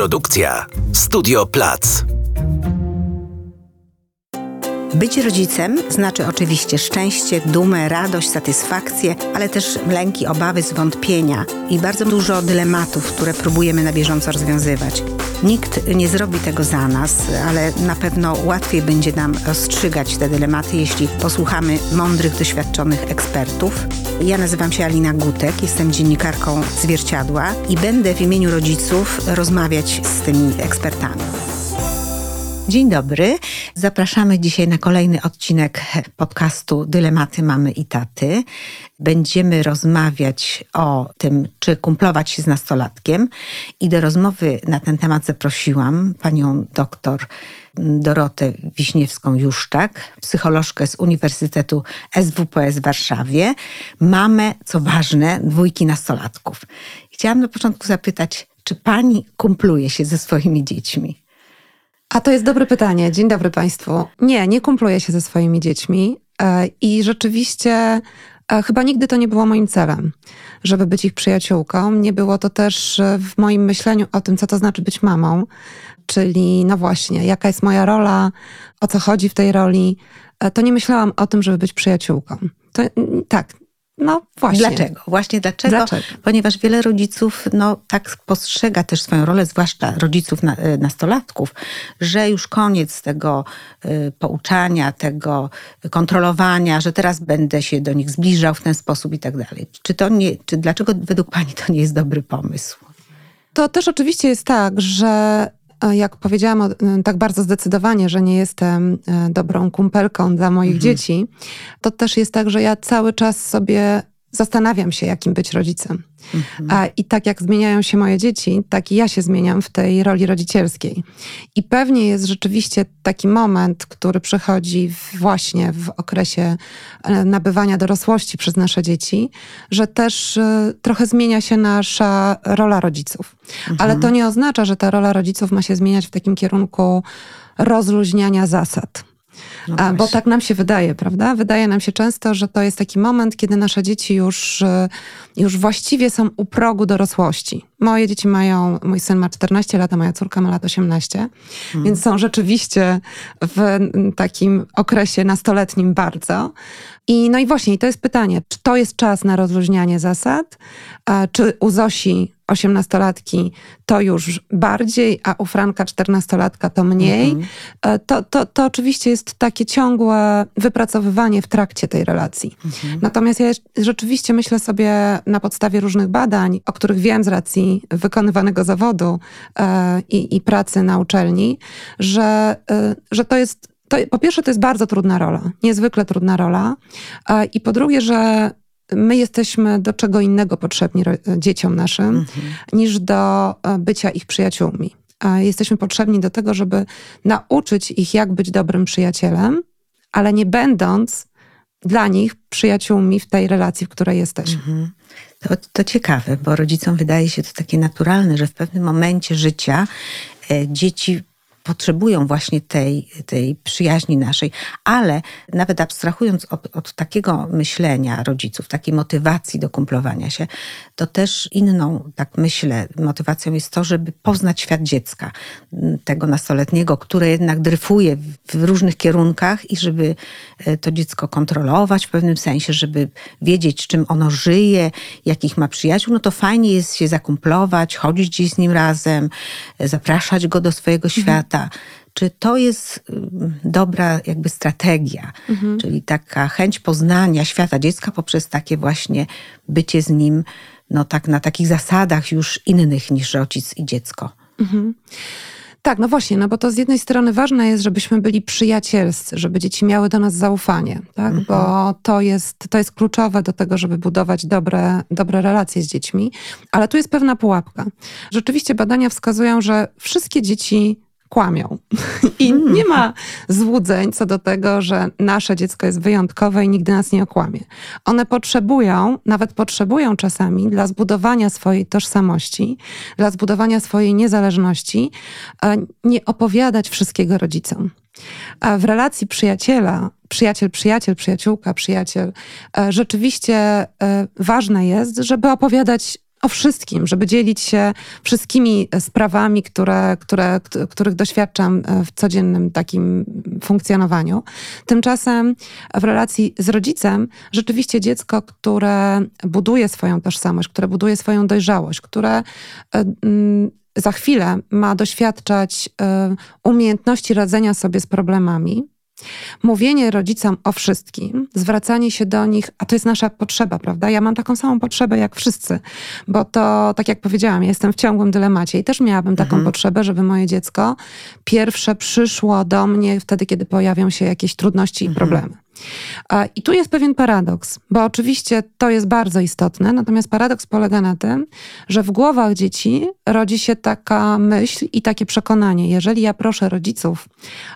Produkcja Studio Plac. Być rodzicem znaczy oczywiście szczęście, dumę, radość, satysfakcję, ale też lęki, obawy, zwątpienia i bardzo dużo dylematów, które próbujemy na bieżąco rozwiązywać. Nikt nie zrobi tego za nas, ale na pewno łatwiej będzie nam rozstrzygać te dylematy, jeśli posłuchamy mądrych, doświadczonych ekspertów. Ja nazywam się Alina Gutek, jestem dziennikarką Zwierciadła i będę w imieniu rodziców rozmawiać z tymi ekspertami. Dzień dobry. Zapraszamy dzisiaj na kolejny odcinek podcastu Dylematy Mamy i Taty. Będziemy rozmawiać o tym, czy kumplować się z nastolatkiem. I do rozmowy na ten temat zaprosiłam panią doktor Dorotę Wiśniewską-Juszczak, psycholożkę z Uniwersytetu SWPS w Warszawie, mamę, co ważne, dwójki nastolatków. Chciałam na początku zapytać, czy pani kumpluje się ze swoimi dziećmi? A to jest dobre pytanie. Dzień dobry Państwu. Nie, nie kumpluję się ze swoimi dziećmi e, i rzeczywiście e, chyba nigdy to nie było moim celem, żeby być ich przyjaciółką. Nie było to też w moim myśleniu o tym, co to znaczy być mamą, czyli no właśnie, jaka jest moja rola, o co chodzi w tej roli. E, to nie myślałam o tym, żeby być przyjaciółką. To, tak, no właśnie. Dlaczego? Właśnie dlaczego? dlaczego? Ponieważ wiele rodziców no, tak postrzega też swoją rolę, zwłaszcza rodziców na, e, nastolatków, że już koniec tego y, pouczania, tego kontrolowania, że teraz będę się do nich zbliżał w ten sposób i tak dalej. Czy to nie, czy dlaczego według Pani to nie jest dobry pomysł? To też oczywiście jest tak, że jak powiedziałam tak bardzo zdecydowanie, że nie jestem e, dobrą kumpelką dla moich mhm. dzieci, to też jest tak, że ja cały czas sobie zastanawiam się, jakim być rodzicem. Mhm. I tak jak zmieniają się moje dzieci, tak i ja się zmieniam w tej roli rodzicielskiej. I pewnie jest rzeczywiście taki moment, który przychodzi właśnie w okresie e, nabywania dorosłości przez nasze dzieci, że też e, trochę zmienia się nasza rola rodziców. Mhm. Ale to nie oznacza, że ta rola rodziców ma się zmieniać w takim kierunku rozluźniania zasad. No bo tak nam się wydaje, prawda? Wydaje nam się często, że to jest taki moment, kiedy nasze dzieci już, e, już właściwie są u progu dorosłości. Moje dzieci mają, mój syn ma 14 lat, a moja córka ma lat 18, hmm. więc są rzeczywiście w takim okresie nastoletnim bardzo. I no i właśnie, to jest pytanie, czy to jest czas na rozluźnianie zasad, czy u Zosi osiemnastolatki to już bardziej, a u Franka czternastolatka to mniej. Mhm. E, to, to, to oczywiście jest takie ciągłe wypracowywanie w trakcie tej relacji. Mhm. Natomiast ja rzeczywiście myślę sobie na podstawie różnych badań, o których wiem z racji wykonywanego zawodu e, i, pracy na uczelni, że, e, że to jest to, po pierwsze, to jest bardzo trudna rola, niezwykle trudna rola. I po drugie, że my jesteśmy do czego innego potrzebni dzieciom naszym, mhm. niż do e, bycia ich przyjaciółmi. Jesteśmy potrzebni do tego, żeby nauczyć ich, jak być dobrym przyjacielem, ale nie będąc dla nich przyjaciółmi w tej relacji, w której jesteśmy. Mhm. To, to ciekawe, bo rodzicom wydaje się to takie naturalne, że w pewnym momencie życia e, dzieci potrzebują właśnie tej, tej przyjaźni naszej, ale nawet abstrahując od, od takiego myślenia rodziców, takiej motywacji do kumplowania się, to też inną, tak myślę, motywacją jest to, żeby poznać świat dziecka, tego nastoletniego, które jednak dryfuje w różnych kierunkach i żeby e, to dziecko kontrolować w pewnym sensie, żeby wiedzieć, czym ono żyje, jakich ma przyjaciół, no to fajnie jest się zakumplować, chodzić gdzieś z nim razem, zapraszać go do swojego mhm. świata. Czy to jest y, dobra jakby strategia, mhm. czyli taka chęć poznania świata dziecka poprzez takie właśnie bycie z nim no tak na takich zasadach już innych niż rodzic i dziecko? Mhm. Tak, no właśnie, no bo to z jednej strony ważne jest, żebyśmy byli przyjacielscy, żeby dzieci miały do nas zaufanie, tak? Mhm. Bo to jest, to jest kluczowe do tego, żeby budować dobre, dobre relacje z dziećmi. Ale tu jest pewna pułapka. Rzeczywiście badania wskazują, że wszystkie dzieci kłamią. I hmm. nie ma złudzeń co do tego, że nasze dziecko jest wyjątkowe i nigdy nas nie okłamie. One potrzebują, nawet potrzebują czasami dla zbudowania swojej tożsamości, dla zbudowania swojej niezależności, e, nie opowiadać wszystkiego rodzicom. A w relacji przyjaciela, przyjaciel, przyjaciel, przyjaciółka, przyjaciel, e, rzeczywiście e, ważne jest, żeby opowiadać o wszystkim, żeby dzielić się wszystkimi sprawami, które, które, których doświadczam e, w codziennym takim funkcjonowaniu. Tymczasem w relacji z rodzicem rzeczywiście dziecko, które buduje swoją tożsamość, które buduje swoją dojrzałość, które e, mm, za chwilę ma doświadczać e, umiejętności radzenia sobie z problemami, Mówienie rodzicom o wszystkim, zwracanie się do nich, a to jest nasza potrzeba, prawda? Ja mam taką samą potrzebę jak wszyscy, bo to, tak jak powiedziałam, ja jestem w ciągłym dylemacie i też miałabym taką mhm. potrzebę, żeby moje dziecko pierwsze przyszło do mnie wtedy, kiedy pojawią się jakieś trudności mhm. i problemy. I tu jest pewien paradoks, bo oczywiście to jest bardzo istotne, natomiast paradoks polega na tym, że w głowach dzieci rodzi się taka myśl i takie przekonanie, jeżeli ja proszę rodziców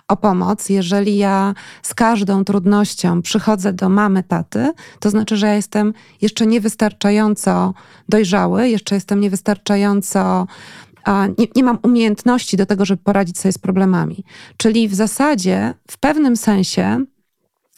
o pomoc, jeżeli ja z każdą trudnością przychodzę do mamy, taty, to znaczy, że ja jestem jeszcze niewystarczająco dojrzały, jeszcze jestem niewystarczająco nie, nie, mam umiejętności do tego, żeby poradzić sobie z problemami. Czyli w zasadzie, w pewnym sensie,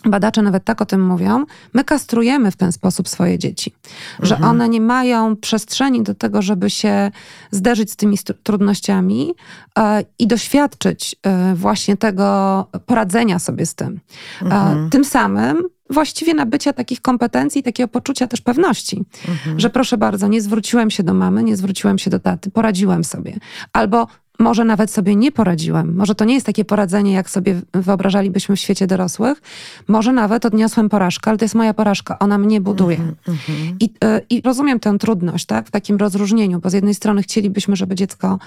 Badacze nawet tak o tym mówią, my kastrujemy w ten sposób swoje dzieci, że mhm. one nie mają przestrzeni do tego, żeby się zderzyć z tymi trudnościami e, i doświadczyć e, właśnie tego poradzenia sobie z tym. E, mhm. tym samym właściwie nabycia takich kompetencji, takiego poczucia też pewności, mhm. że proszę bardzo, nie zwróciłem się do mamy, nie zwróciłem się do taty, poradziłem sobie. Albo może nawet sobie nie poradziłem. Może to nie jest takie poradzenie, jak sobie wyobrażalibyśmy w świecie dorosłych. Może nawet odniosłem porażkę, ale to jest moja porażka. Ona mnie buduje. Mm -hmm. I, y, I, rozumiem tę trudność, tak? W takim rozróżnieniu, bo z jednej strony chcielibyśmy, żeby dziecko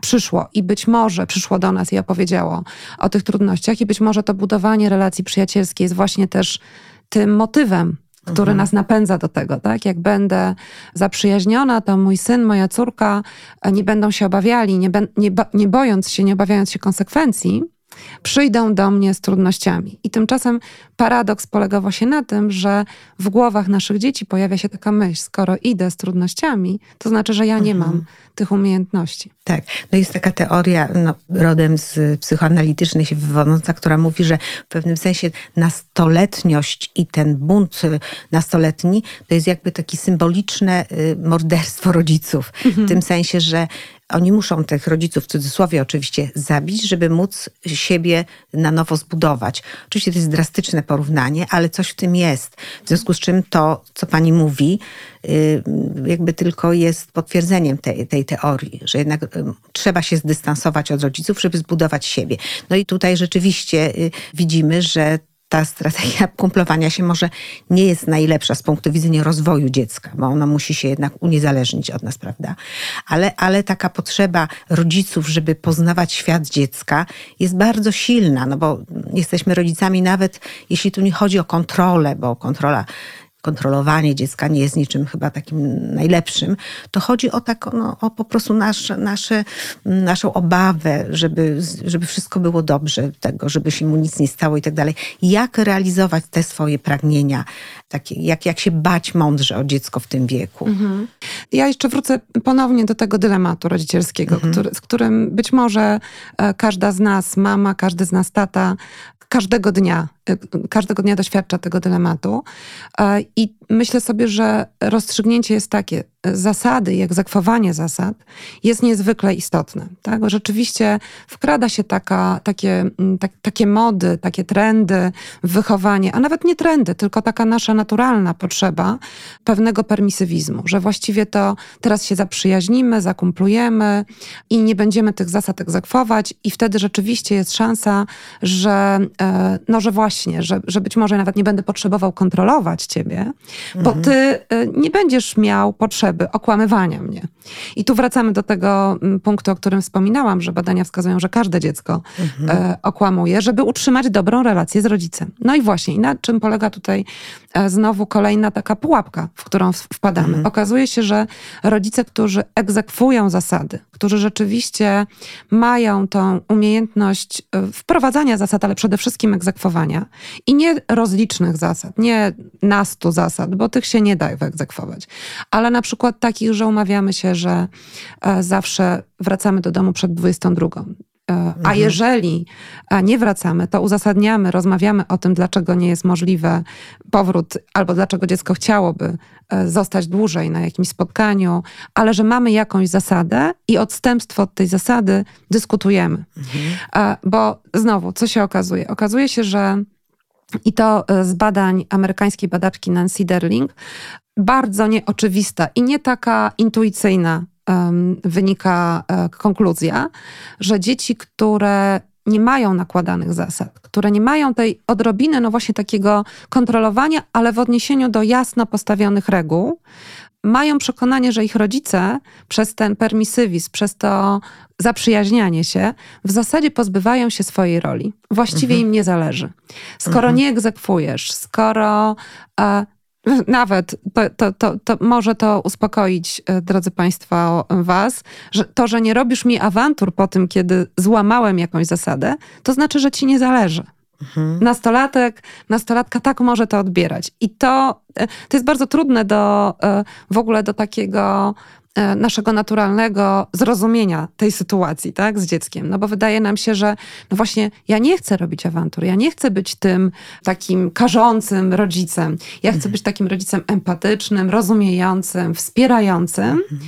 przyszło i być może przyszło do nas i opowiedziało o tych trudnościach i być może to budowanie relacji przyjacielskiej jest właśnie też tym motywem który mhm. nas napędza do tego, tak? Jak będę zaprzyjaźniona, to mój syn, moja córka nie będą się obawiali, nie, nie, nie bojąc się, nie obawiając się konsekwencji, przyjdą do mnie z trudnościami. I tymczasem paradoks polega właśnie na tym, że w głowach naszych dzieci pojawia się taka myśl, skoro idę z trudnościami, to znaczy, że ja nie mhm. mam tych umiejętności. Tak, no jest taka teoria no, rodem z psychoanalitycznej się wywodząca, która mówi, że w pewnym sensie nastoletniość i ten bunt y, nastoletni to jest jakby takie symboliczne y, morderstwo rodziców. Mhm. W tym sensie, że oni muszą tych rodziców, w cudzysłowie oczywiście, zabić, żeby móc siebie na nowo zbudować. Oczywiście to jest drastyczne porównanie, ale coś w tym jest. W związku z czym to, co pani mówi, y, jakby tylko jest potwierdzeniem tej, tej teorii, że jednak y, trzeba się zdystansować od rodziców, żeby zbudować siebie. No i tutaj rzeczywiście y, widzimy, że ta strategia kumplowania się może nie jest najlepsza z punktu widzenia rozwoju dziecka, bo ona musi się jednak uniezależnić od nas, prawda? Ale, ale taka potrzeba rodziców, żeby poznawać świat dziecka jest bardzo silna, no bo jesteśmy rodzicami nawet jeśli tu nie chodzi o kontrolę, bo kontrola kontrolowanie dziecka nie jest niczym chyba takim najlepszym, to chodzi o, tak, no, o po prostu nasz, nasze, naszą obawę, żeby, żeby wszystko było dobrze, tego, żeby się mu nic nie stało i tak dalej. Jak realizować te swoje pragnienia, takie, jak, jak się bać mądrze o dziecko w tym wieku. Mhm. Ja jeszcze wrócę ponownie do tego dylematu rodzicielskiego, mhm. który, z którym być może e, każda z nas, mama, każdy z nas tata, każdego dnia, y, każdego dnia doświadcza tego dylematu. I myślę sobie, że rozstrzygnięcie jest takie: zasady i egzekwowanie zasad jest niezwykle istotne. Tak? Bo rzeczywiście wkrada się taka, takie, tak, takie mody, takie trendy wychowanie, a nawet nie trendy, tylko taka nasza naturalna potrzeba pewnego permisywizmu, że właściwie to teraz się zaprzyjaźnimy, zakumplujemy i nie będziemy tych zasad egzekwować, i wtedy rzeczywiście jest szansa, że, e, no, że właśnie, że, że być może nawet nie będę potrzebował kontrolować ciebie, bo mhm. ty e, nie będziesz miał potrzeby okłamywania mnie. I tu wracamy do tego mm, punktu, o którym wspominałam, że badania wskazują, że każde dziecko mhm. E, okłamuje, żeby utrzymać dobrą relację z rodzicem. No i właśnie, i na czym polega tutaj znowu kolejna taka pułapka, w którą wpadamy. Mhm. Okazuje się, że rodzice, którzy egzekwują zasady, którzy rzeczywiście mają tą umiejętność wprowadzania zasad, ale przede wszystkim egzekwowania i nie rozlicznych zasad, nie nastu zasad, bo tych się nie da wyegzekwować, ale na przykład takich, że umawiamy się, że e, zawsze wracamy do domu przed 22 A mhm. jeżeli nie wracamy, to uzasadniamy, rozmawiamy o tym, dlaczego nie jest możliwy powrót, albo dlaczego dziecko chciałoby zostać dłużej na jakimś spotkaniu, ale że mamy jakąś zasadę i odstępstwo od tej zasady dyskutujemy. Mhm. Bo znowu, co się okazuje? Okazuje się, że i to e, z badań amerykańskiej badaczki Nancy Derling, bardzo nieoczywista i nie taka intuicyjna um, wynika e, konkluzja, że dzieci, które nie mają nakładanych zasad, które nie mają tej odrobiny, no właśnie takiego kontrolowania, ale w odniesieniu do jasno postawionych reguł, mają przekonanie, że ich rodzice przez ten permisywizm, przez to zaprzyjaźnianie się, w zasadzie pozbywają się swojej roli. Właściwie mhm. im nie zależy. Skoro mhm. nie egzekwujesz, skoro e, nawet to, to, to, to, może to uspokoić, e, drodzy Państwo, Was, że to, że nie robisz mi awantur po tym, kiedy złamałem jakąś zasadę, to znaczy, że ci nie zależy. Mhm. Nastolatek, nastolatka tak może to odbierać. I to, e, to jest bardzo trudne do e, w ogóle do takiego naszego naturalnego zrozumienia tej sytuacji, tak, z dzieckiem. No bo wydaje nam się, że no właśnie ja nie chcę robić awantur, ja nie chcę być tym takim karzącym rodzicem. Ja chcę mhm. być takim rodzicem empatycznym, rozumiejącym, wspierającym, mhm.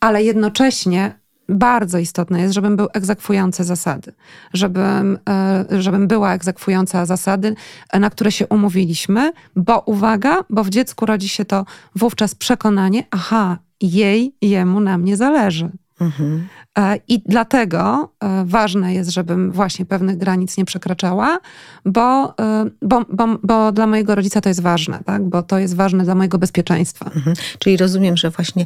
ale jednocześnie bardzo istotne jest, żebym był egzekwujący zasady, żebym, e, żebym była egzekwująca zasady, na które się umówiliśmy, bo uwaga, bo w dziecku rodzi się to wówczas przekonanie, aha, jej, jemu na mnie zależy. Mhm. E, I dlatego e, ważne jest, żebym właśnie pewnych granic nie przekraczała, bo, e, bo, bo, bo dla mojego rodzica to jest ważne, tak? bo to jest ważne dla mojego bezpieczeństwa. Mhm. Czyli rozumiem, że właśnie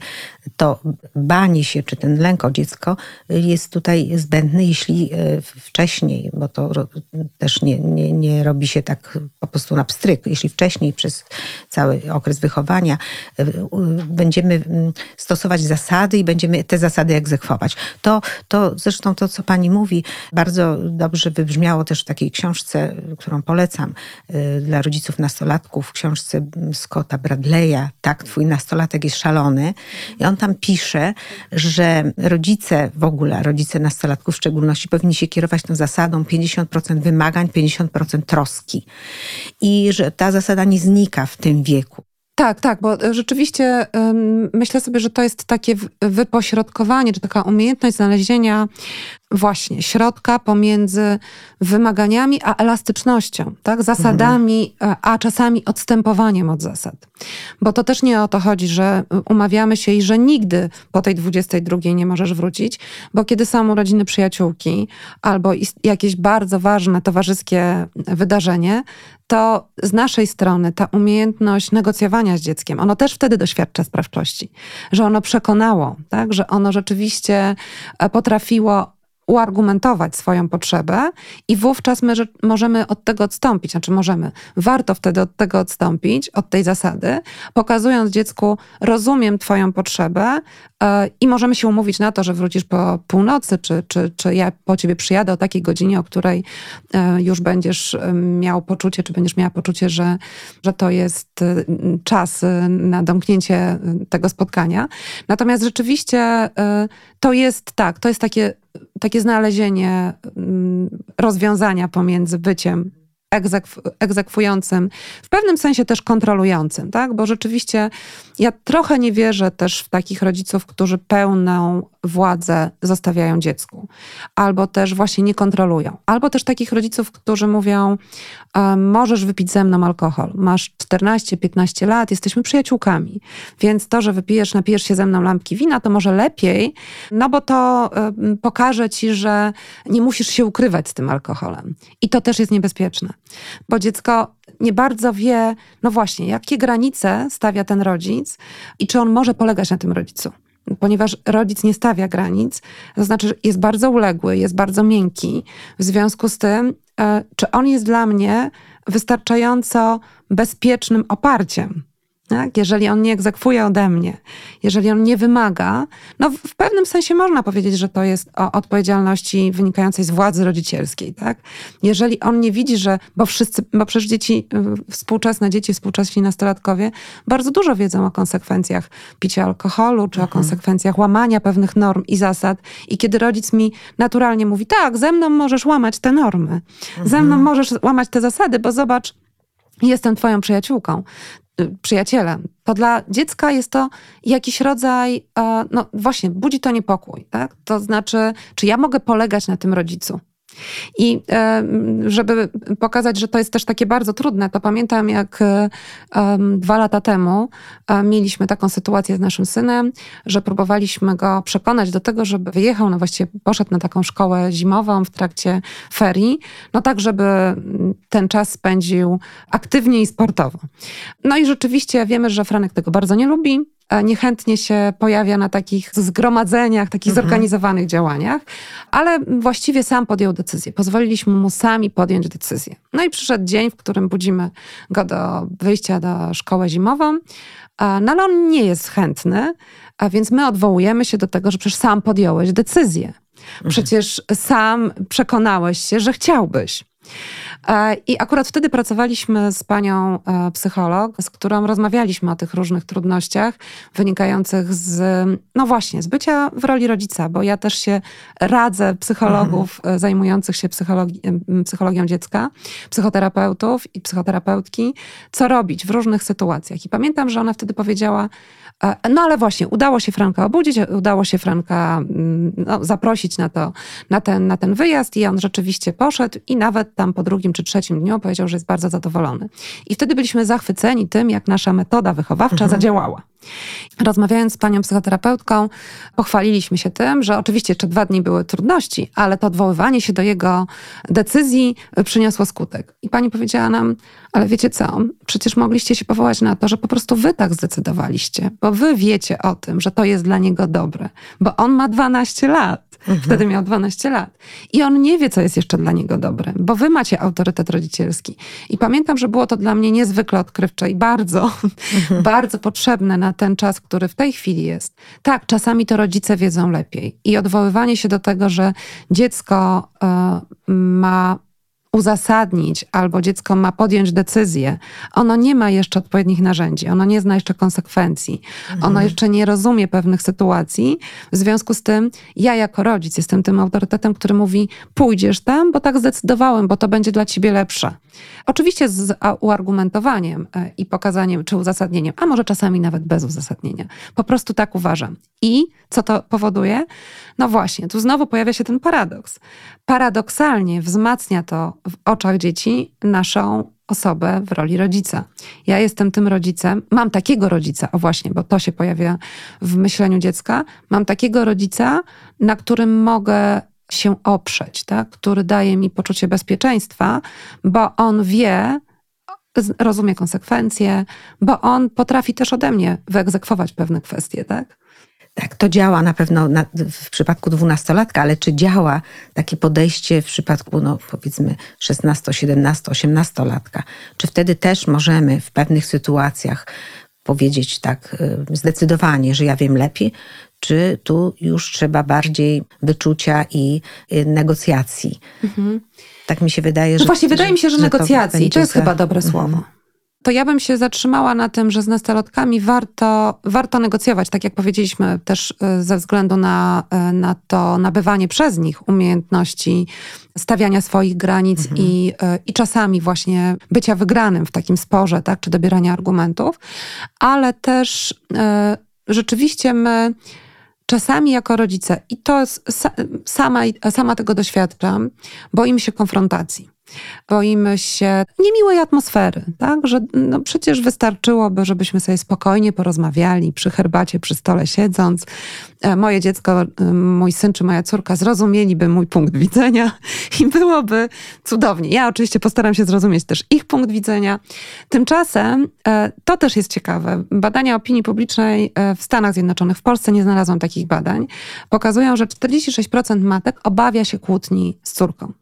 to banie się, czy ten lęk o dziecko jest tutaj zbędny, jeśli wcześniej, bo to też nie, nie, nie robi się tak po prostu na pstryk, jeśli wcześniej przez cały okres wychowania będziemy mm, stosować zasady i będziemy te zasady egzekwować to, to zresztą to, co pani mówi, bardzo dobrze wybrzmiało też w takiej książce, którą polecam y, dla rodziców nastolatków, w książce Scotta Bradley'a, Tak, twój nastolatek jest szalony. I on tam pisze, że rodzice w ogóle, rodzice nastolatków w szczególności, powinni się kierować tą zasadą 50% wymagań, 50% troski. I że ta zasada nie znika w tym wieku. Tak, tak, bo e, rzeczywiście myślę sobie, że to jest takie wypośrodkowanie, czy taka umiejętność znalezienia właśnie środka pomiędzy wymaganiami a elastycznością, tak? zasadami, mhm. a czasami odstępowaniem od zasad. Bo to też nie o to chodzi, że umawiamy się i że nigdy po tej 22 nie możesz wrócić, bo kiedy są urodziny przyjaciółki albo jakieś bardzo ważne towarzyskie wydarzenie, to z naszej strony ta umiejętność negocjowania z dzieckiem, ono też wtedy doświadcza sprawczości, że ono przekonało, tak? że ono rzeczywiście e, potrafiło uargumentować swoją potrzebę i wówczas my możemy od tego odstąpić. Znaczy możemy, warto wtedy od tego odstąpić, od tej zasady, pokazując dziecku, rozumiem twoją potrzebę i możemy się umówić na to, że wrócisz po północy, czy, czy, czy ja po ciebie przyjadę o takiej godzinie, o której yy, już będziesz miał poczucie, czy będziesz miała poczucie, że, że to jest czas na domknięcie tego spotkania. Natomiast rzeczywiście to jest tak, to jest takie takie znalezienie mm, rozwiązania pomiędzy byciem egzekwującym, w pewnym sensie też kontrolującym, tak? Bo rzeczywiście ja trochę nie wierzę też w takich rodziców, którzy pełną władzę zostawiają dziecku, albo też właśnie nie kontrolują, albo też takich rodziców, którzy mówią: Możesz wypić ze mną alkohol, masz 14-15 lat, jesteśmy przyjaciółkami, więc to, że wypijesz, napijesz się ze mną lampki wina, to może lepiej, no bo to pokaże ci, że nie musisz się ukrywać z tym alkoholem. I to też jest niebezpieczne, bo dziecko nie bardzo wie, no właśnie, jakie granice stawia ten rodzic i czy on może polegać na tym rodzicu ponieważ rodzic nie stawia granic, to znaczy, jest bardzo uległy, jest bardzo miękki. W związku z tym, e, czy on jest dla mnie wystarczająco bezpiecznym oparciem? Tak? Jeżeli on nie egzekwuje ode mnie, jeżeli on nie wymaga, no w pewnym sensie można powiedzieć, że to jest o odpowiedzialności wynikającej z władzy rodzicielskiej. Tak? Jeżeli on nie widzi, że, bo wszyscy, bo przecież dzieci, y, współczesne dzieci, współczesni nastolatkowie bardzo dużo wiedzą o konsekwencjach picia alkoholu, czy o mhm. konsekwencjach łamania pewnych norm i zasad. I kiedy rodzic mi naturalnie mówi, tak, ze mną możesz łamać te normy, mhm. ze mną możesz łamać te zasady, bo zobacz, jestem twoją przyjaciółką, przyjacielem, to dla dziecka jest to jakiś rodzaj, e, no właśnie, budzi to niepokój. Tak? To znaczy, czy ja mogę polegać na tym rodzicu? I e, żeby pokazać, że to jest też takie bardzo trudne, to pamiętam, jak e, dwa lata temu mieliśmy taką sytuację z naszym synem, że próbowaliśmy go przekonać do tego, żeby wyjechał, no właściwie poszedł na taką szkołę zimową w trakcie ferii, no tak, żeby ten czas spędził aktywnie i sportowo. No i rzeczywiście wiemy, że Franek tego bardzo nie lubi, niechętnie się pojawia na takich zgromadzeniach, takich mhm. zorganizowanych działaniach, ale właściwie sam podjął decyzję. Pozwoliliśmy mu sami podjąć decyzję. No i przyszedł dzień, w którym budzimy go do wyjścia do szkoły zimową, no ale on nie jest chętny, a więc my odwołujemy się do tego, że przecież sam podjąłeś decyzję. Mhm. Przecież sam przekonałeś się, że chciałbyś. E, I akurat wtedy pracowaliśmy z panią e, psycholog, z którą rozmawialiśmy o tych różnych trudnościach wynikających z, no właśnie, z bycia w roli rodzica, bo ja też się radzę psychologów mhm. E, zajmujących się psychologi psychologią dziecka, psychoterapeutów i psychoterapeutki, co robić w różnych sytuacjach. I pamiętam, że ona wtedy powiedziała, no ale właśnie, udało się Franka obudzić, udało się Franka mm, no, zaprosić na, to, na, ten, na ten wyjazd i on rzeczywiście poszedł i nawet tam po drugim czy trzecim dniu powiedział, że jest bardzo zadowolony. I wtedy byliśmy zachwyceni tym, jak nasza metoda wychowawcza mhm. zadziałała. Rozmawiając z panią psychoterapeutką, pochwaliliśmy się tym, że oczywiście jeszcze dwa dni były trudności, ale to odwoływanie się do jego decyzji przyniosło skutek. I pani powiedziała nam, ale wiecie co, przecież mogliście się powołać na to, że po prostu wy tak zdecydowaliście, bo wy wiecie o tym, że to jest dla niego dobre, bo on ma 12 lat. Mhm. Wtedy miał 12 lat. I on nie wie, co jest jeszcze dla niego dobre, bo wy macie autorytet rodzicielski. I pamiętam, że było to dla mnie niezwykle odkrywcze i bardzo, mhm. bardzo potrzebne na ten czas, który w tej chwili jest. Tak, czasami to rodzice wiedzą lepiej. I odwoływanie się do tego, że dziecko y, ma uzasadnić albo dziecko ma podjąć decyzję, ono nie ma jeszcze odpowiednich narzędzi, ono nie zna jeszcze konsekwencji, mhm. ono jeszcze nie rozumie pewnych sytuacji. W związku z tym ja jako rodzic jestem tym autorytetem, który mówi pójdziesz tam, bo tak zdecydowałem, bo to będzie dla ciebie lepsze. Oczywiście z uargumentowaniem e, i pokazaniem czy uzasadnieniem, a może czasami nawet bez uzasadnienia. Po prostu tak uważam. I co to powoduje? No właśnie, tu znowu pojawia się ten paradoks. Paradoksalnie wzmacnia to w oczach dzieci naszą osobę w roli rodzica. Ja jestem tym rodzicem, mam takiego rodzica, o właśnie, bo to się pojawia w myśleniu dziecka, mam takiego rodzica, na którym mogę się oprzeć, tak? który daje mi poczucie bezpieczeństwa, bo on wie, rozumie konsekwencje, bo on potrafi też ode mnie wyegzekwować pewne kwestie, tak? Tak, to działa na pewno na, w przypadku dwunastolatka, ale czy działa takie podejście w przypadku, no powiedzmy, 16, 17, 18 latka? Czy wtedy też możemy w pewnych sytuacjach powiedzieć tak y, zdecydowanie, że ja wiem lepiej, czy tu już trzeba bardziej wyczucia i y, negocjacji? Mhm. Tak mi się wydaje, no że. No właśnie, wydaje mi się, że, że negocjacji to, to jest chyba dobre mhm. To ja bym się zatrzymała na tym, że z nastolatkami warto, warto negocjować, tak jak powiedzieliśmy, też e, ze względu na, e, na to nabywanie przez nich umiejętności stawiania swoich granic mhm. i, e, i czasami właśnie bycia wygranym w takim sporze, tak, czy dobierania argumentów, ale też rzeczywiście my czasami jako rodzice, i to sama, sama tego doświadczam, boimy się konfrontacji. Boimy się niemiłej atmosfery, tak? Że no przecież wystarczyłoby, żebyśmy sobie spokojnie porozmawiali przy herbacie, przy stole siedząc. E, moje dziecko, e, mój syn czy moja córka zrozumieliby mój punkt widzenia i byłoby cudownie. Ja oczywiście postaram się zrozumieć też ich punkt widzenia. Tymczasem e, to też jest ciekawe. Badania opinii publicznej w Stanach Zjednoczonych, w Polsce nie znalazłam takich badań, pokazują, że 46% matek obawia się kłótni z córką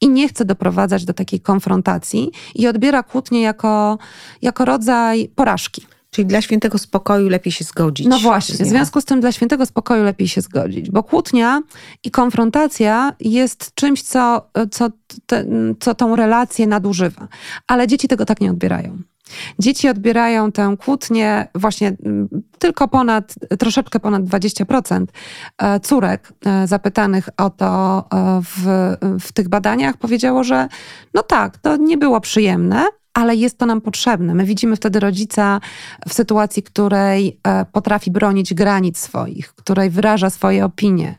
i nie chce doprowadzać do takiej konfrontacji i odbiera kłótnię jako, jako rodzaj porażki. Czyli dla świętego spokoju lepiej się zgodzić. No właśnie, w związku z tym dla świętego spokoju lepiej się zgodzić, bo kłótnia i konfrontacja jest czymś, co, co, te, co tą relację nadużywa. Ale dzieci tego tak nie odbierają. Dzieci odbierają tę kłótnię właśnie mm, tylko ponad, troszeczkę ponad 20% e, córek e, zapytanych o to e, w, w tych badaniach powiedziało, że no tak, to nie było przyjemne, ale jest to nam potrzebne. My widzimy wtedy rodzica w sytuacji, której e, potrafi bronić granic swoich, której wyraża swoje opinie.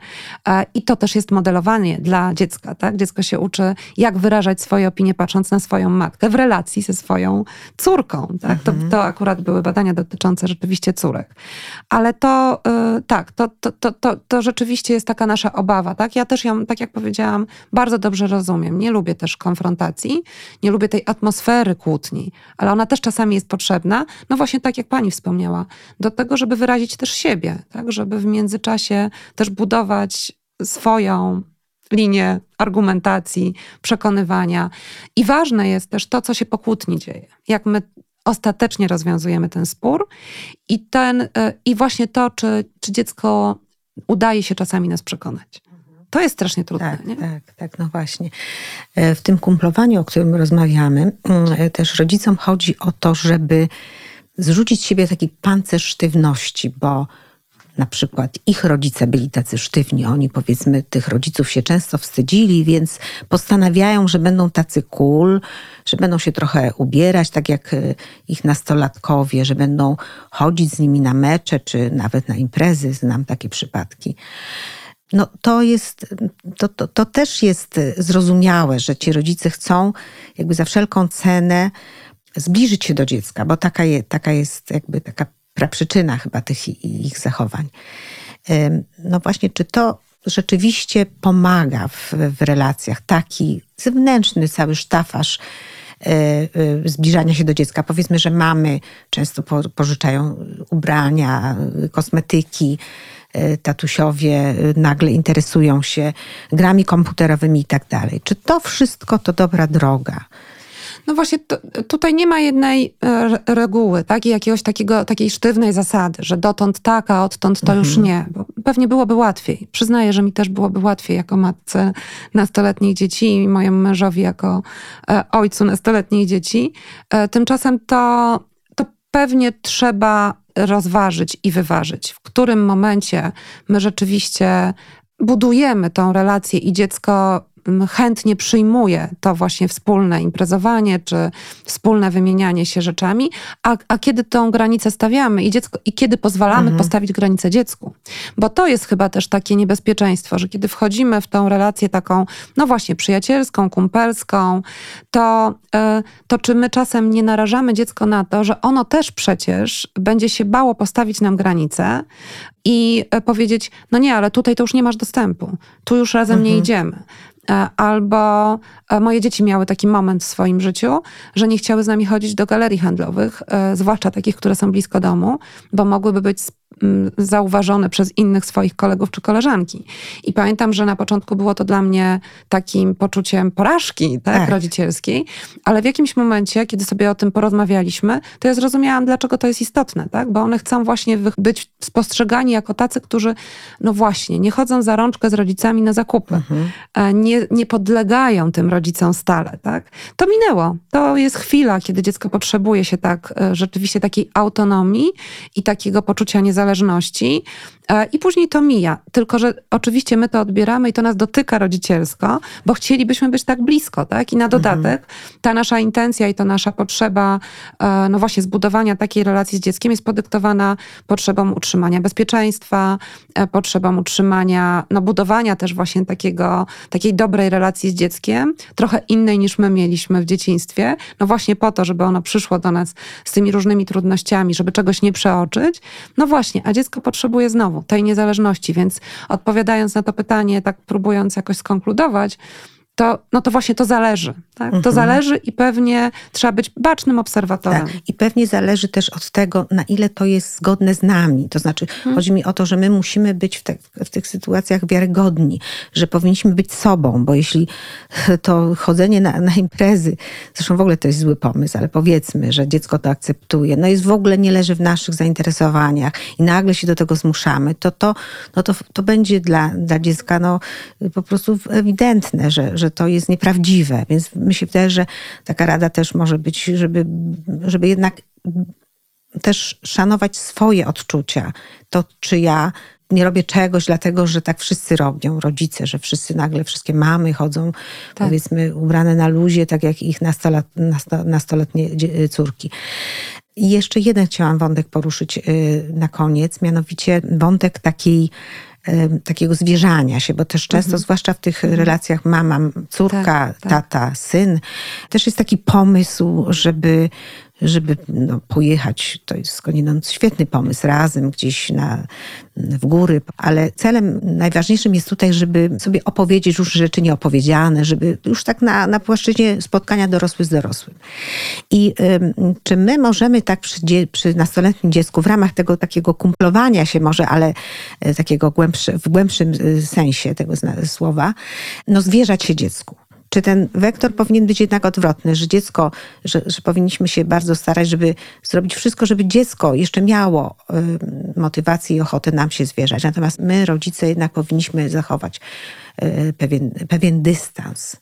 E, I to też jest modelowanie dla dziecka. Tak? Dziecko się uczy, jak wyrażać swoje opinie, patrząc na swoją matkę w relacji ze swoją córką. Tak? To, mhm. to akurat były badania dotyczące rzeczywiście córek. Ale to e, tak, to, to, to, to, to rzeczywiście jest taka nasza obawa. Tak? Ja też ją, tak jak powiedziałam, bardzo dobrze rozumiem. Nie lubię też konfrontacji, nie lubię tej atmosfery kłótni, ale ona też czasami jest potrzebna, no właśnie tak jak pani wspomniała, do tego, żeby wyrazić też siebie, tak, żeby w międzyczasie też budować swoją linię argumentacji, przekonywania. I ważne jest też to, co się po kłótni dzieje. Jak my ostatecznie rozwiązujemy ten spór i, ten, y, i właśnie to, czy, czy dziecko udaje się czasami nas przekonać. To jest strasznie trudne. Tak, nie? tak, tak, no właśnie. E, w tym kumplowaniu, o którym rozmawiamy, mm, e, też rodzicom chodzi o to, żeby zrzucić z siebie taki pancerz sztywności, bo na przykład ich rodzice byli tacy sztywni, oni powiedzmy tych rodziców się często wstydzili, więc postanawiają, że będą tacy cool, że będą się trochę ubierać, tak jak e, ich nastolatkowie, że będą chodzić z nimi na mecze, czy nawet na imprezy, znam takie przypadki. No to jest, to, to, to też jest zrozumiałe, że ci rodzice chcą jakby za wszelką cenę zbliżyć się do dziecka, bo taka, je, taka jest jakby taka praprzyczyna chyba tych ich zachowań. No właśnie, czy to rzeczywiście pomaga w, w relacjach, taki zewnętrzny cały sztafaż e, e, zbliżania się do dziecka. Powiedzmy, że mamy często pożyczają ubrania, kosmetyki, tatusiowie e, nagle interesują się grami komputerowymi i tak dalej. Czy to wszystko to dobra droga? No właśnie, to, tutaj nie ma jednej e, reguły, tak? I jakiegoś takiego, takiej sztywnej zasady, że dotąd tak, a odtąd to mhm. już nie. Bo pewnie byłoby łatwiej. Przyznaję, że mi też byłoby łatwiej jako matce nastoletnich dzieci i mojemu mężowi jako e, ojcu nastoletnich dzieci. E, tymczasem to pewnie trzeba rozważyć i wyważyć, w którym momencie my rzeczywiście budujemy tą relację i dziecko chętnie przyjmuje to właśnie wspólne imprezowanie, czy wspólne wymienianie się rzeczami, a, a kiedy tą granicę stawiamy i, dziecko, i kiedy pozwalamy mhm. postawić granicę dziecku. Bo to jest chyba też takie niebezpieczeństwo, że kiedy wchodzimy w tą relację taką, no właśnie, przyjacielską, kumpelską, to, yy, to czy my czasem nie narażamy dziecko na to, że ono też przecież będzie się bało postawić nam granicę, i e, powiedzieć, no nie, ale tutaj to już nie masz dostępu, tu już razem mhm. nie idziemy. E, albo e, moje dzieci miały taki moment w swoim życiu, że nie chciały z nami chodzić do galerii handlowych, e, zwłaszcza takich, które są blisko domu, bo mogłyby być zauważone przez innych swoich kolegów czy koleżanki. I pamiętam, że na początku było to dla mnie takim poczuciem porażki tak, tak. rodzicielskiej, ale w jakimś momencie, kiedy sobie o tym porozmawialiśmy, to ja zrozumiałam, dlaczego to jest istotne, tak? bo one chcą właśnie być spostrzegani jako tacy, którzy, no właśnie, nie chodzą za rączkę z rodzicami na zakupy, mhm. E, nie, nie podlegają tym rodzicom stale. Tak? To minęło. To jest chwila, kiedy dziecko potrzebuje się tak, e, rzeczywiście takiej autonomii i takiego poczucia niezależności zależności e, i później to mija. Tylko, że oczywiście my to odbieramy i to nas dotyka rodzicielsko, bo chcielibyśmy być tak blisko, tak? I na mhm. dodatek ta nasza intencja i to nasza potrzeba, e, no właśnie zbudowania takiej relacji z dzieckiem jest podyktowana potrzebą utrzymania bezpieczeństwa, e, potrzebą utrzymania, no budowania też właśnie takiego, takiej dobrej relacji z dzieckiem, trochę innej niż my mieliśmy w dzieciństwie, no właśnie po to, żeby ono przyszło do nas z tymi różnymi trudnościami, żeby czegoś nie przeoczyć. No właśnie, właśnie, a dziecko potrzebuje znowu tej niezależności, więc odpowiadając na to pytanie, tak próbując jakoś skonkludować, to, no to właśnie to zależy. Tak? Mhm. To zależy i pewnie trzeba być bacznym obserwatorem. Tak. I pewnie zależy też od tego, na ile to jest zgodne z nami. To znaczy, Mhm. chodzi mi o to, że my musimy być w, te, w tych sytuacjach wiarygodni, że powinniśmy być sobą, bo jeśli to chodzenie na, na imprezy, zresztą w ogóle to jest zły pomysł, ale powiedzmy, że dziecko to akceptuje, no jest w ogóle nie leży w naszych zainteresowaniach i nagle się do tego zmuszamy, to to, no to, to będzie dla, dla dziecka no, po prostu ewidentne, że, że to jest nieprawdziwe. Więc mi się wydaje, że taka rada też może być, żeby, żeby jednak też szanować swoje odczucia. To, czy ja nie robię czegoś, dlatego że tak wszyscy robią, rodzice, że wszyscy nagle, wszystkie mamy chodzą, Tak. powiedzmy, ubrane na luzie, tak jak ich nastolat, nasto, nastoletnie dzie- córki. I jeszcze jeden chciałam wątek poruszyć y, na koniec, mianowicie wątek takiej y, takiego zwierzania się, bo też często, zwłaszcza w tych relacjach mama, córka, Tak, tak. tata, syn, też jest taki pomysł, żeby, żeby no, pojechać, to jest skądinąd świetny pomysł, razem gdzieś na, w góry, ale celem najważniejszym jest tutaj, żeby sobie opowiedzieć już rzeczy nieopowiedziane, żeby już tak na, na płaszczyźnie spotkania dorosły z dorosłym. I ym, czy my możemy tak przy, przy nastoletnim dziecku w ramach tego takiego kumplowania się może, ale e, takiego głębsze, w głębszym y, sensie tego słowa, no zwierzać się dziecku? Czy ten wektor powinien być jednak odwrotny, że dziecko, że, że powinniśmy się bardzo starać, żeby zrobić wszystko, żeby dziecko jeszcze miało y, motywację i ochotę nam się zwierzać. Natomiast my, rodzice, jednak powinniśmy zachować y, pewien, pewien dystans.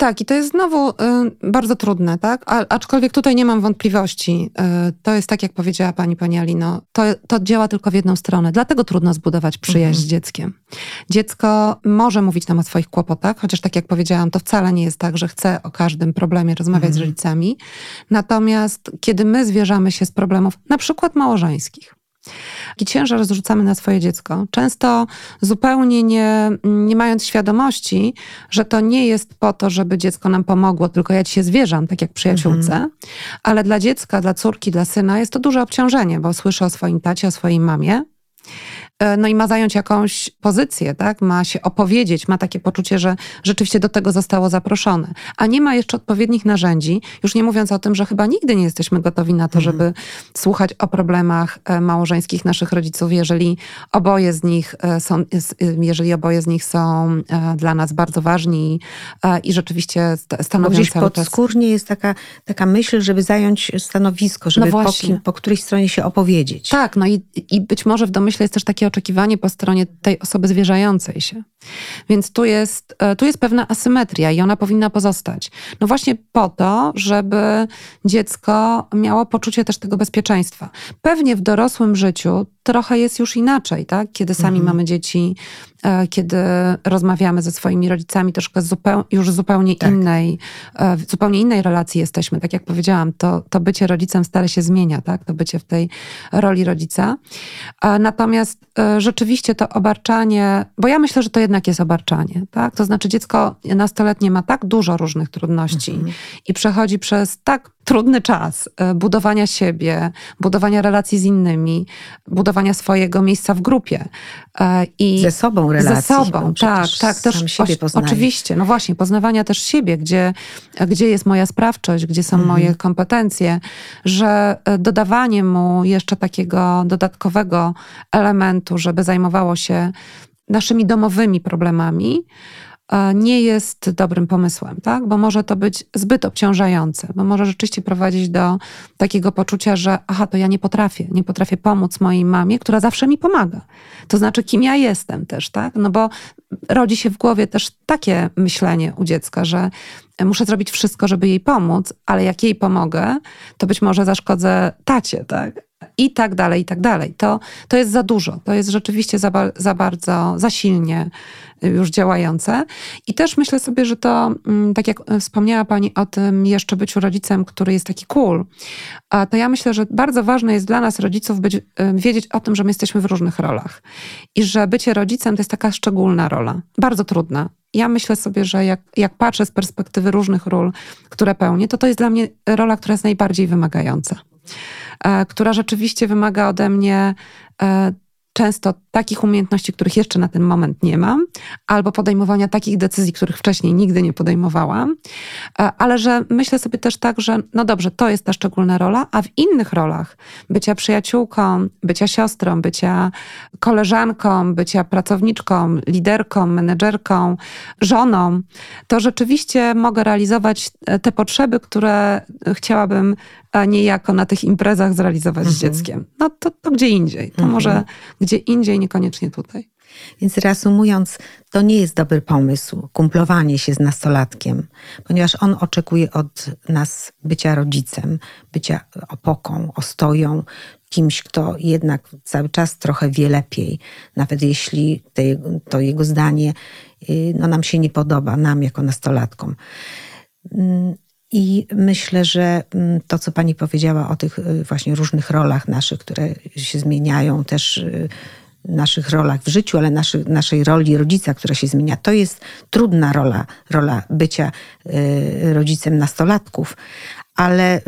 Tak, i to jest znowu y, bardzo trudne, tak? A, aczkolwiek tutaj nie mam wątpliwości. Y, to jest tak, jak powiedziała pani, pani Alino, to, to działa tylko w jedną stronę. Dlatego trudno zbudować przyjaźń z dzieckiem. Dziecko może mówić nam o swoich kłopotach, chociaż tak jak powiedziałam, to wcale nie jest tak, że chce o każdym problemie rozmawiać z rodzicami. Natomiast kiedy my zwierzamy się z problemów, na przykład małżeńskich, i ciężar zrzucamy na swoje dziecko. Często zupełnie nie, nie mając świadomości, że to nie jest po to, żeby dziecko nam pomogło, tylko ja ci się zwierzam, tak jak przyjaciółce, ale dla dziecka, dla córki, dla syna jest to duże obciążenie, bo słyszy o swoim tacie, o swojej mamie. E, No i ma zająć jakąś pozycję, tak? Ma się opowiedzieć, ma takie poczucie, że rzeczywiście do tego zostało zaproszone. A nie ma jeszcze odpowiednich narzędzi, już nie mówiąc o tym, że chyba nigdy nie jesteśmy gotowi na to, żeby słuchać o problemach e, małżeńskich naszych rodziców, jeżeli oboje z nich e, są, jeżeli oboje z nich są dla nas bardzo ważni i rzeczywiście st- Bo stanowią gdzieś cały czas... podskórnie jest taka, taka myśl, żeby zająć stanowisko, żeby po, właśnie. kim, po której stronie się opowiedzieć. Tak, no i, i być może w domyśle jest też takie oczekiwanie po stronie tej osoby zwierzającej się. Więc tu jest, e, tu jest pewna asymetria i ona powinna pozostać. No właśnie po to, żeby dziecko miało poczucie też tego bezpieczeństwa. Pewnie w dorosłym życiu trochę jest już inaczej, tak? Kiedy sami mamy dzieci, e, kiedy rozmawiamy ze swoimi rodzicami, troszkę zupeł, już zupełnie Tak. innej, e, w zupełnie innej relacji jesteśmy. Tak jak powiedziałam, to, to bycie rodzicem stale się zmienia, tak? To bycie w tej roli rodzica. A Natomiast e, rzeczywiście to obarczanie, bo ja myślę, że to jednak jest obarczanie, tak? To znaczy dziecko nastoletnie ma tak dużo różnych trudności i przechodzi przez tak trudny czas e, budowania siebie, budowania relacji z innymi, budowania swojego miejsca w grupie. E, I Ze sobą relacji. Ze sobą, tak, tak. Też sam siebie poznaje. Oczywiście, no właśnie, poznawania też siebie, gdzie, gdzie jest moja sprawczość, gdzie są Mhm. moje kompetencje, że e, dodawanie mu jeszcze takiego dodatkowego elementu, żeby zajmowało się naszymi domowymi problemami, nie jest dobrym pomysłem, tak? Bo może to być zbyt obciążające, bo może rzeczywiście prowadzić do takiego poczucia, że aha, to ja nie potrafię, nie potrafię pomóc mojej mamie, która zawsze mi pomaga. To znaczy, kim ja jestem też, tak? No bo rodzi się w głowie też takie myślenie u dziecka, że muszę zrobić wszystko, żeby jej pomóc, ale jak jej pomogę, to być może zaszkodzę tacie, tak? I tak dalej, i tak dalej. To, to jest za dużo. To jest rzeczywiście za, za bardzo, za silnie już działające. I też myślę sobie, że to, mm, tak jak wspomniała Pani o tym jeszcze byciu rodzicem, który jest taki cool, to ja myślę, że bardzo ważne jest dla nas rodziców być, y, wiedzieć o tym, że my jesteśmy w różnych rolach. I że bycie rodzicem to jest taka szczególna rola. Bardzo trudna. Ja myślę sobie, że jak, jak patrzę z perspektywy różnych ról, które pełnię, to to jest dla mnie rola, która jest najbardziej wymagająca. E, która rzeczywiście wymaga ode mnie e, często takich umiejętności, których jeszcze na ten moment nie mam, albo podejmowania takich decyzji, których wcześniej nigdy nie podejmowałam, e, ale że myślę sobie też tak, że no dobrze, to jest ta szczególna rola, a w innych rolach bycia przyjaciółką, bycia siostrą, bycia koleżanką, bycia pracowniczką, liderką, menedżerką, żoną, to rzeczywiście mogę realizować te potrzeby, które chciałabym a niejako na tych imprezach zrealizować mhm. z dzieckiem. No to, to gdzie indziej. To mhm. może gdzie indziej, niekoniecznie tutaj. Więc reasumując, to nie jest dobry pomysł, kumplowanie się z nastolatkiem, ponieważ on oczekuje od nas bycia rodzicem, bycia opoką, ostoją, kimś, kto jednak cały czas trochę wie lepiej, nawet jeśli te, to jego zdanie y, no, nam się nie podoba, nam jako nastolatkom. I myślę, że mm, to, co pani powiedziała o tych y, właśnie różnych rolach naszych, które się zmieniają, też y, naszych rolach w życiu, ale naszy, naszej roli rodzica, która się zmienia, to jest trudna rola, rola bycia rodzicem nastolatków, ale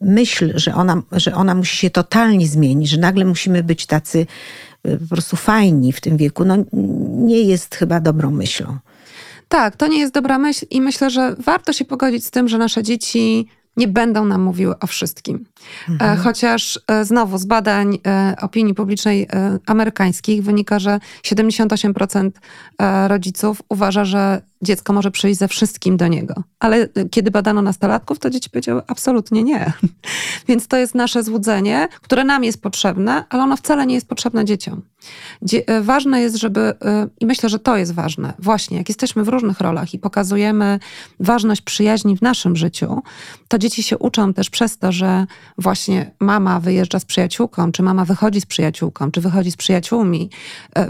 myśl, że ona, że ona musi się totalnie zmienić, że nagle musimy być tacy y, po prostu fajni w tym wieku, no nie jest chyba dobrą myślą. Tak, to nie jest dobra myśl i myślę, że warto się pogodzić z tym, że nasze dzieci nie będą nam mówiły o wszystkim. E, mhm. Chociaż e, znowu z badań e, opinii publicznej amerykańskich wynika, że 78% rodziców uważa, że dziecko może przyjść ze wszystkim do niego. Ale kiedy badano nastolatków, to dzieci powiedziały absolutnie nie. Więc to jest nasze złudzenie, które nam jest potrzebne, ale ono wcale nie jest potrzebne dzieciom. Dzie ważne jest, żeby, i myślę, że to jest ważne, właśnie jak jesteśmy w różnych rolach i pokazujemy ważność przyjaźni w naszym życiu, to dzieci się uczą też przez to, że właśnie mama wyjeżdża z przyjaciółką, czy mama wychodzi z przyjaciółką, czy wychodzi z przyjaciółmi,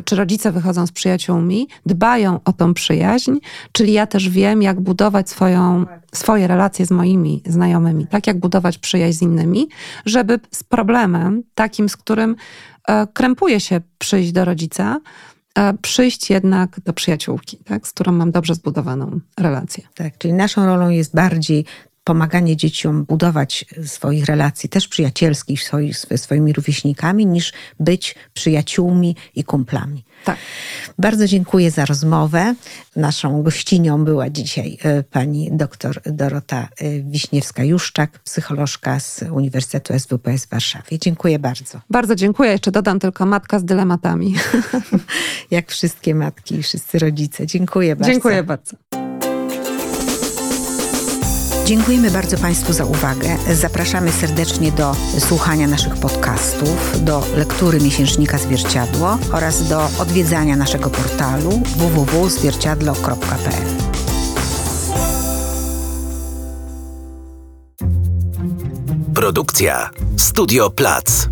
czy rodzice wychodzą z przyjaciółmi, dbają o tą przyjaźń, czyli ja też wiem, jak budować swoją, swoje relacje z moimi znajomymi, tak jak budować przyjaźń z innymi, żeby z problemem takim, z którym e, krępuje się przyjść do rodzica, e, przyjść jednak do przyjaciółki, tak, z którą mam dobrze zbudowaną relację. Tak, czyli naszą rolą jest bardziej pomaganie dzieciom budować swoich relacji, też przyjacielskich z swoimi rówieśnikami, niż być przyjaciółmi i kumplami. Tak. Bardzo dziękuję za rozmowę. Naszą gościnią była dzisiaj e, pani doktor Dorota e, Wiśniewska-Juszczak, psycholożka z Uniwersytetu SWPS w Warszawie. Dziękuję bardzo. Bardzo dziękuję. Jeszcze dodam tylko matka z dylematami. Jak wszystkie matki i wszyscy rodzice. Dziękuję bardzo. Dziękuję bardzo. Dziękujemy bardzo Państwu za uwagę. Zapraszamy serdecznie do słuchania naszych podcastów, do lektury miesięcznika Zwierciadło oraz do odwiedzania naszego portalu www.zwierciadlo.pl. Produkcja Studio Plac.